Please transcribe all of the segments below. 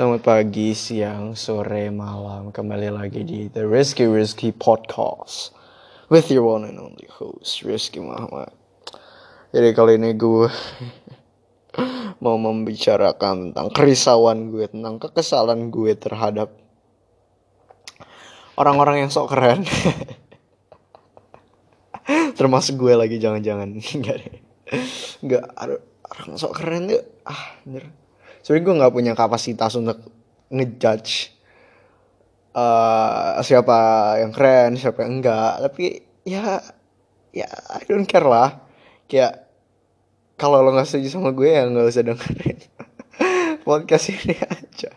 Selamat pagi, siang, sore, malam. Kembali lagi di The Risky Risky Podcast With your one and only host, Rizky Muhammad. Jadi kali ini gue Mau membicarakan tentang kerisauan gue Tentang kekesalan gue terhadap Orang-orang yang sok keren. Termasuk gue lagi, jangan-jangan. Enggak deh. Enggak, ada orang sok keren tuh Ah, anjir sebenarnya gue nggak punya kapasitas untuk ngejudge uh, siapa yang keren siapa yang enggak. Tapi ya ya I don't care lah. Kayak kalau lo nggak setuju sama gue ya nggak usah dengerin podcast ini aja.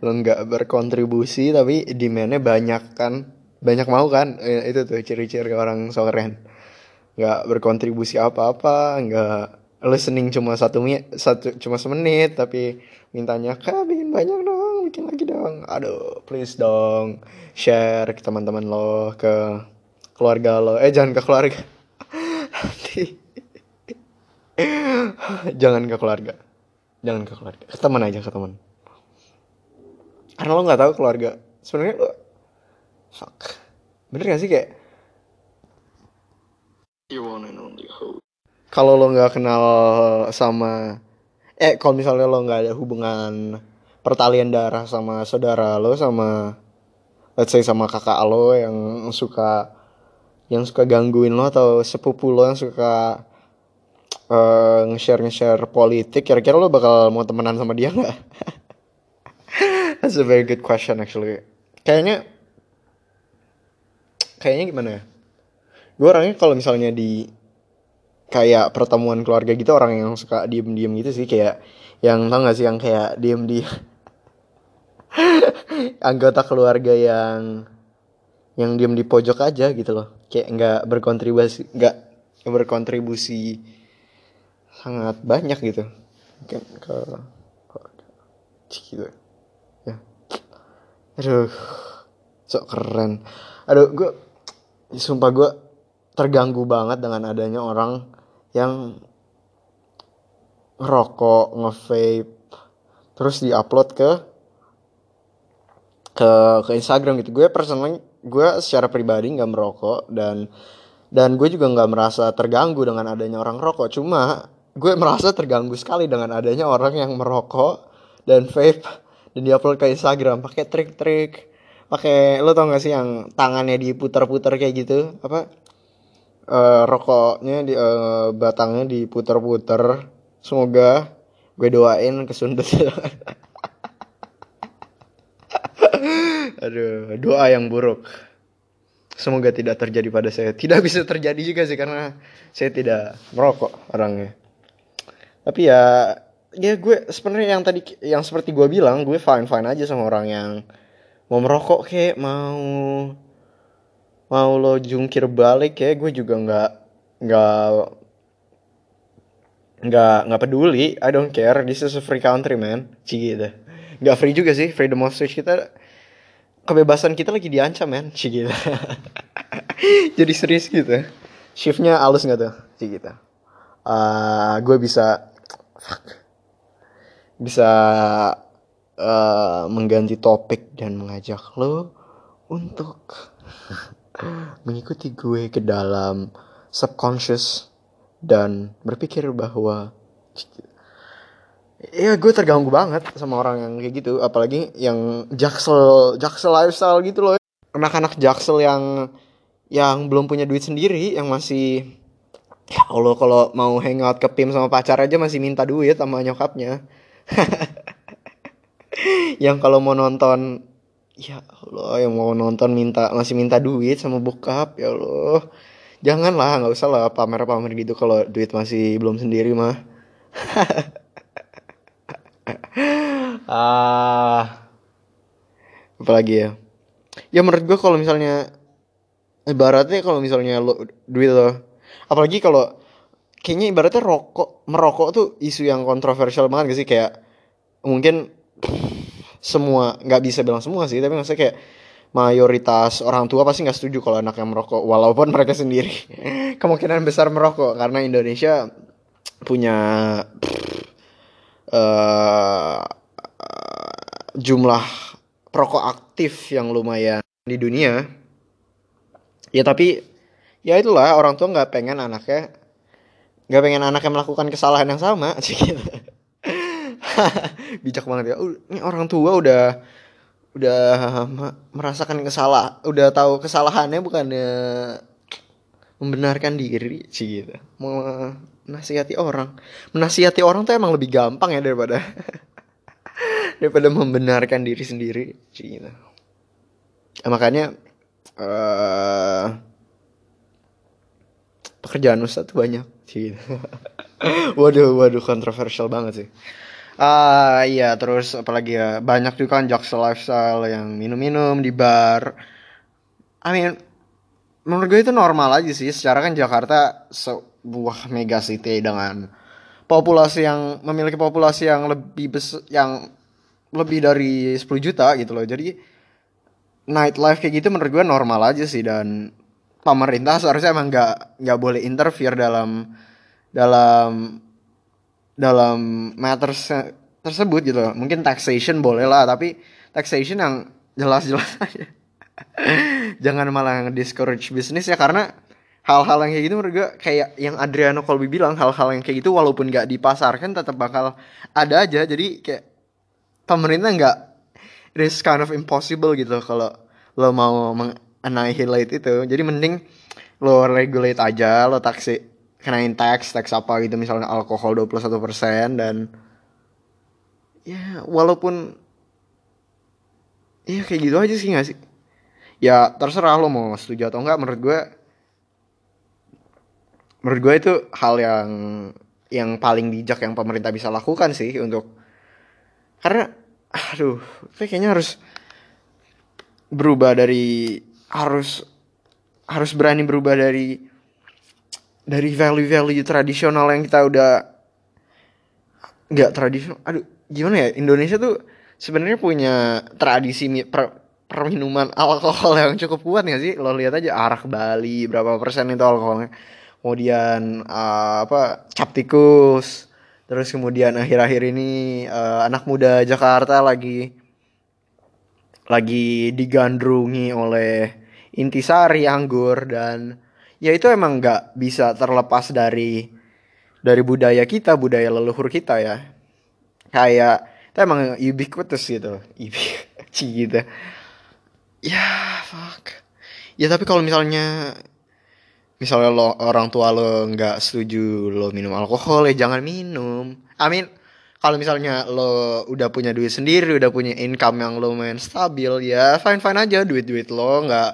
Lo nggak berkontribusi tapi demandnya banyak kan. Banyak mau kan? Eh, itu tuh ciri-ciri orang so keren. Nggak berkontribusi apa-apa nggak listening cuma satu menit satu cuma semenit tapi mintanya kak bikin banyak dong bikin lagi dong. Aduh please dong share ke teman-teman lo ke keluarga lo. Eh jangan ke keluarga. Jangan ke keluarga. Jangan ke keluarga. Ke teman aja ke teman. Karena lo nggak tahu keluarga. Sebenarnya lo fuck. Bener gak sih kayak? You one and only hope kalau lo nggak kenal sama eh kalau misalnya lo nggak ada hubungan pertalian darah sama saudara lo sama let's say sama kakak lo yang suka yang suka gangguin lo atau sepupu lo yang suka uh, nge-share nge-share politik kira-kira lo bakal mau temenan sama dia nggak? That's a very good question actually. Kayaknya kayaknya gimana ya? Gue orangnya kalau misalnya di kayak pertemuan keluarga gitu orang yang suka diem-diem gitu sih kayak yang tau gak sih yang kayak diem di anggota keluarga yang yang diem di pojok aja gitu loh. Kayak nggak berkontribusi nggak berkontribusi sangat banyak gitu. Mungkin ke gitu. Ya. Aduh sok keren. Aduh gue sumpah gue terganggu banget dengan adanya orang yang ngerokok, nge-vape, terus diupload ke ke ke Instagram gitu. Gue personally gue secara pribadi nggak merokok dan dan gue juga nggak merasa terganggu dengan adanya orang rokok. Cuma gue merasa terganggu sekali dengan adanya orang yang merokok dan vape dan diupload ke Instagram pakai trik-trik pakai lo tau gak sih yang tangannya diputar-putar kayak gitu apa uh, rokoknya di uh, batangnya diputer-puter. Semoga gue doain kesundut. Aduh doa yang buruk. Semoga tidak terjadi pada saya. Tidak bisa terjadi juga sih karena saya tidak merokok orangnya. Tapi ya ya gue sebenarnya yang tadi yang seperti gue bilang gue fine fine aja sama orang yang mau merokok kayak mau mau lo jungkir balik kayak gue juga nggak nggak nggak nggak peduli. I don't care. This is a free country man. Cie gitu nggak free juga sih. Freedom of speech kita kebebasan kita lagi diancam man. Cie gitu jadi serius gitu. Shiftnya halus nggak tuh? Cie gitu uh, gue bisa bisa uh, mengganti topik dan mengajak lo untuk mengikuti gue ke dalam subconscious dan berpikir bahwa ya gue terganggu banget sama orang yang kayak gitu. Apalagi yang jaksel jaksel lifestyle gitu loh. Anak-anak jaksel yang yang belum punya duit sendiri yang masih ya Allah kalau mau hangout ke PIM sama pacar aja masih minta duit sama nyokapnya. Yang kalau mau nonton ya Allah yang mau nonton minta masih minta duit sama bokap ya Allah. Janganlah nggak usah lah pamer-pamer gitu kalau duit masih belum sendiri mah. Ah. Apalagi ya? Ya menurut gue kalau misalnya ibaratnya kalau misalnya lo duit lo apalagi kalau kayaknya ibaratnya rokok merokok tuh isu yang kontroversial banget gak sih? Kayak mungkin semua nggak bisa bilang semua sih tapi maksudnya kayak mayoritas orang tua pasti nggak setuju kalau anaknya merokok walaupun mereka sendiri kemungkinan besar merokok karena Indonesia punya uh, jumlah perokok aktif yang lumayan di dunia ya tapi ya itulah orang tua nggak pengen anaknya nggak pengen anaknya melakukan kesalahan yang sama sih gitu. bijak banget ya. Uh, ini orang tua udah udah me- merasakan kesalah udah tahu kesalahannya bukannya membenarkan diri sih gitu. Menasihati orang. Menasihati orang tuh emang lebih gampang ya daripada daripada membenarkan diri sendiri sih gitu. Ya, makanya eh pekerjaan ustadz tuh banyak sih gitu. waduh waduh kontroversial banget sih ah iya terus apalagi ya banyak juga kan jokes lifestyle yang minum-minum di bar. I mean menurut gue itu normal aja sih. Secara kan Jakarta sebuah mega city dengan populasi yang memiliki populasi yang lebih besar yang lebih dari 10 juta gitu loh. Jadi nightlife kayak gitu menurut gue normal aja sih. Dan pemerintah seharusnya emang nggak nggak boleh interfere dalam dalam dalam matters tersebut gitu loh. mungkin taxation boleh lah tapi taxation yang jelas-jelas aja. Jangan malah discourage bisnis ya karena hal-hal yang kayak gitu menurut kayak yang Adriano Colby bilang hal-hal yang kayak gitu walaupun nggak dipasarkan tetap bakal ada aja. Jadi kayak pemerintah nggak it is kind of impossible gitu kalau lo mau meng-annihilate itu. Jadi mending lo regulate aja lo taksi kenain tax tax apa gitu misalnya alkohol 21% dan ya walaupun ya kayak gitu aja sih gak sih? Ya terserah lo mau setuju atau enggak menurut gue menurut gue itu hal yang yang paling bijak yang pemerintah bisa lakukan sih untuk karena aduh kayaknya harus berubah dari harus harus berani berubah dari dari value-value tradisional yang kita udah nggak tradisional. Aduh gimana ya? Indonesia tuh sebenarnya punya tradisi per, perminuman alkohol yang cukup kuat nggak sih? Lo lihat aja arak Bali berapa persen itu alkoholnya. Kemudian eh, apa cap tikus. Terus kemudian akhir-akhir ini eh, anak muda Jakarta lagi lagi digandrungi oleh intisari anggur dan ya itu emang nggak bisa terlepas dari dari budaya kita budaya leluhur kita ya. Kayak itu emang ubiquitous gitu. Ubiquitous gitu. Ya fuck. Ya tapi kalau misalnya misalnya lo orang tua lo nggak setuju lo minum alkohol ya jangan minum. I mean kalau misalnya lo udah punya duit sendiri udah punya income yang lumayan stabil ya fine fine aja duit duit lo nggak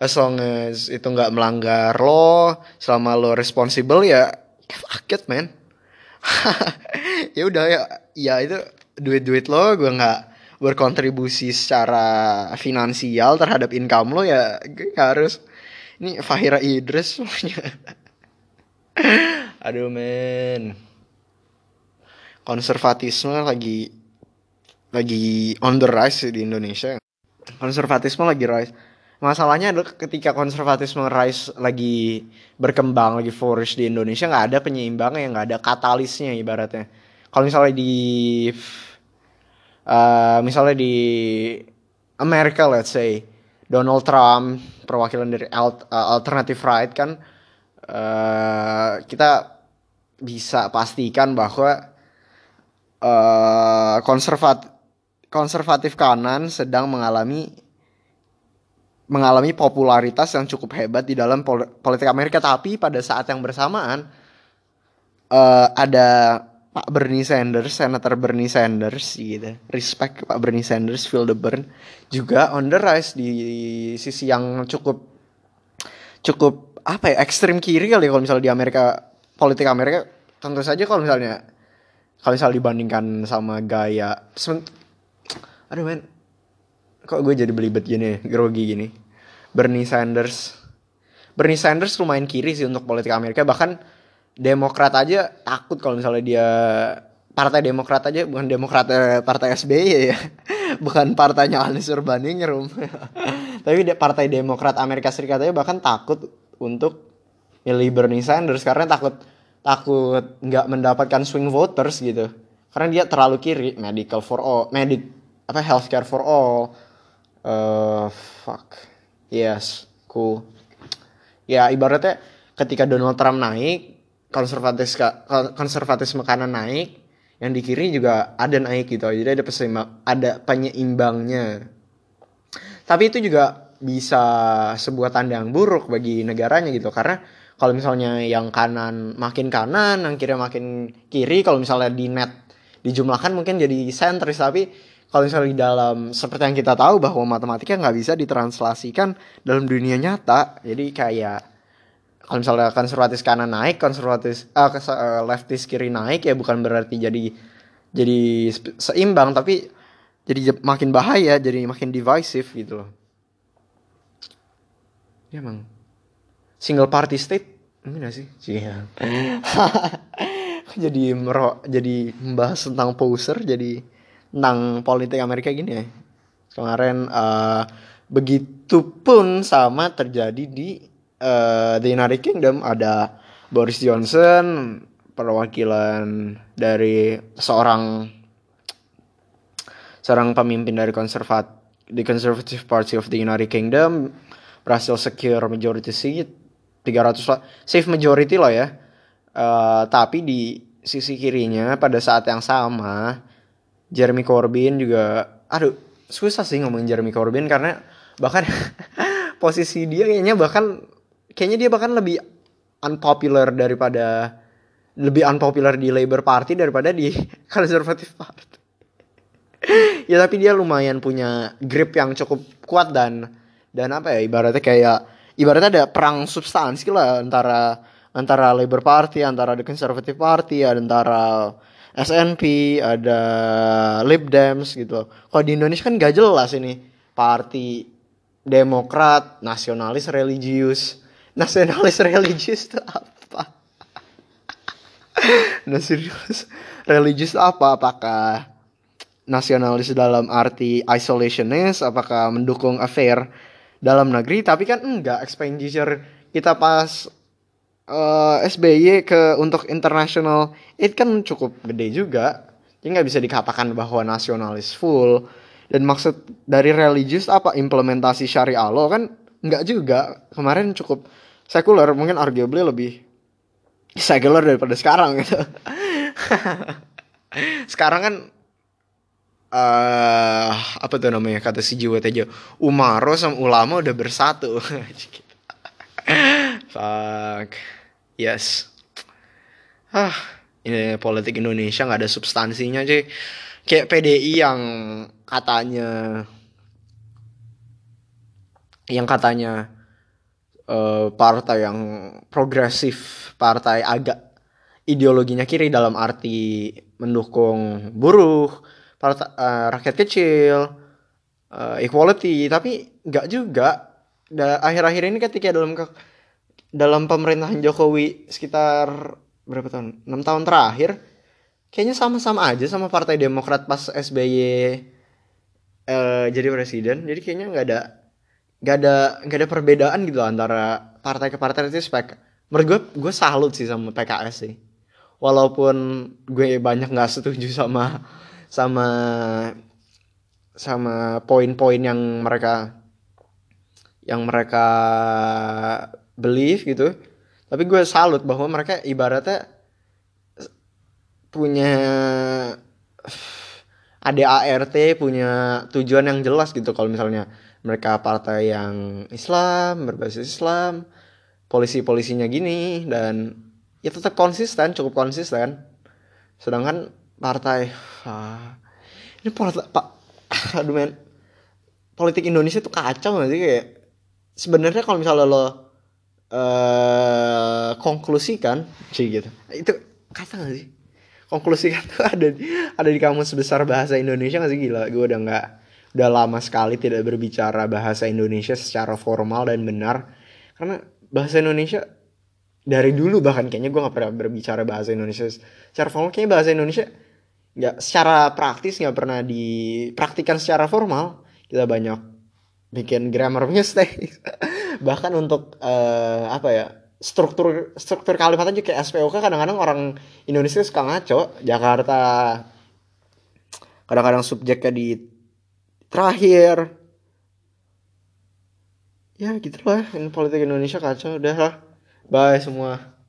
as long as itu nggak melanggar lo selama lo responsible ya fuck it man. Ya udah ya ya itu duit duit lo gue nggak berkontribusi secara finansial terhadap income lo ya gue nggak harus. Ini Fahira Idris aduh men konservatisme lagi lagi on the rise di Indonesia. Konservatisme lagi rise masalahnya adalah ketika konservatisme rise lagi berkembang lagi flourish di Indonesia nggak ada penyeimbangnya nggak ada katalisnya ibaratnya. Kalau misalnya di eh, misalnya di Amerika let's say Donald Trump perwakilan dari alt- eh, alternative right kan eh, kita bisa pastikan bahwa eh konservat konservatif kanan sedang mengalami mengalami popularitas yang cukup hebat di dalam pol- politik Amerika tapi pada saat yang bersamaan eh, ada Pak Bernie Sanders, Senator Bernie Sanders gitu. Respect Pak Bernie Sanders, feel the burn. Juga on the rise di sisi yang cukup cukup apa ya ekstrim kiri kali ya kalau misalnya di Amerika politik Amerika tentu saja kalau misalnya kalau misalnya dibandingkan sama gaya aduh men kok gue jadi belibet gini grogi gini? Bernie Sanders. Bernie Sanders lumayan kiri sih untuk politik Amerika. Bahkan Demokrat aja takut kalau misalnya dia Partai Demokrat aja bukan Demokrat eh, Partai SBY ya bukan partainya Anies Urbaningrum tapi Partai Demokrat Amerika Serikat aja bahkan takut untuk milih Bernie Sanders. Karena takut takut nggak mendapatkan swing voters gitu. Karena dia terlalu kiri medical for all medik apa healthcare for all uh, fuck. Yes cool. Ya ibaratnya ketika Donald Trump naik konservatis konservatis makanan naik yang di kiri juga ada naik gitu. Jadi ada peseimbang ada penyeimbangnya. Tapi itu juga bisa sebuah tanda yang buruk bagi negaranya gitu. Karena kalau misalnya yang kanan makin kanan yang kiri makin kiri kalau misalnya di net dijumlahkan mungkin jadi sentris. Tapi kalau misalnya di dalam seperti yang kita tahu bahwa matematika nggak bisa ditranslasikan dalam dunia nyata. Jadi kayak kalau misalnya konservatif kanan naik konservatif uh, uh, leftis kiri naik ya bukan berarti jadi jadi seimbang tapi jadi makin bahaya jadi makin divisive gitu loh. Ya emang single party state? Enggak sih? Iya. Jadi merok jadi membahas tentang poser jadi tentang politik Amerika gini ya. Kemarin uh, begitupun sama terjadi di uh, the United Kingdom. Ada Boris Johnson perwakilan dari seorang seorang pemimpin dari konservat the Conservative Party of the United Kingdom. Berhasil secure majority seat 300 safe majority loh ya. Uh, tapi di sisi kirinya pada saat yang sama Jeremy Corbyn juga aduh susah sih ngomongin Jeremy Corbyn karena bahkan posisi dia kayaknya bahkan kayaknya dia bahkan lebih unpopular daripada lebih unpopular di Labour Party daripada di Conservative Party. ya tapi dia lumayan punya grip yang cukup kuat dan dan apa ya ibaratnya kayak ibaratnya ada perang substansi lah antara antara Labour Party, antara The Conservative Party, antara SNP, ada Lib Dems gitu. Kalau di Indonesia kan gak jelas ini party Demokrat, nasionalis religius. Nasionalis religius itu apa? nasionalis religius apa? Apakah nasionalis dalam arti isolationist? Apakah mendukung affair dalam negeri? Tapi kan enggak expenditure kita pas uh, eh, SBY ke untuk internasional itu kan cukup gede juga. Jadi nggak bisa dikatakan bahwa nasionalis full. Dan maksud dari religius apa implementasi syariah lo kan nggak juga. Kemarin cukup sekuler mungkin arguably lebih sekuler daripada sekarang gitu. Sekarang kan uh, apa tuh namanya kata si Jiwa Tejo Umaro sama ulama udah bersatu. Fuck Yes. Ah, ini politik Indonesia nggak ada substansinya sih. Kayak PDI yang katanya yang katanya uh, partai yang progresif, partai agak ideologinya kiri dalam arti mendukung buruh, partai, uh, rakyat kecil, uh, equality, tapi nggak juga. Akhir-akhir ini ketika dalam ke dalam pemerintahan Jokowi sekitar berapa tahun? 6 tahun terakhir kayaknya sama-sama aja sama Partai Demokrat pas SBY uh, jadi presiden. Jadi kayaknya nggak ada nggak ada nggak ada perbedaan gitu antara partai ke partai itu spek. Menurut gue gue salut sih sama PKS sih. Walaupun gue banyak nggak setuju sama sama sama poin-poin yang mereka yang mereka belief gitu tapi gue salut bahwa mereka ibaratnya punya ADART punya tujuan yang jelas gitu. Kalau misalnya mereka partai yang Islam berbasis Islam polisi-polisinya gini dan ya tetap konsisten cukup konsisten. Sedangkan partai ah, ini partai pak aduh men. Politik Indonesia tuh kacau gak sih kayak sebenarnya kalau misalnya lo uh, konklusikan sih gitu. Itu kata gak sih? Konklusikan tuh ada ada di kamus besar bahasa Indonesia gak sih? Gila gue udah nggak udah lama sekali tidak berbicara bahasa Indonesia secara formal dan benar. Karena bahasa Indonesia dari dulu bahkan kayaknya gue nggak pernah berbicara bahasa Indonesia secara formal. Kayaknya bahasa Indonesia nggak secara praktis nggak pernah dipraktikan secara formal. Kita banyak bikin grammar mistake bahkan untuk uh, apa ya struktur struktur kalimat aja kayak SPOK kadang-kadang orang Indonesia suka ngaco. Jakarta kadang-kadang subjeknya di terakhir. Ya gitu lah ini politik Indonesia kacau. Udah lah bye semua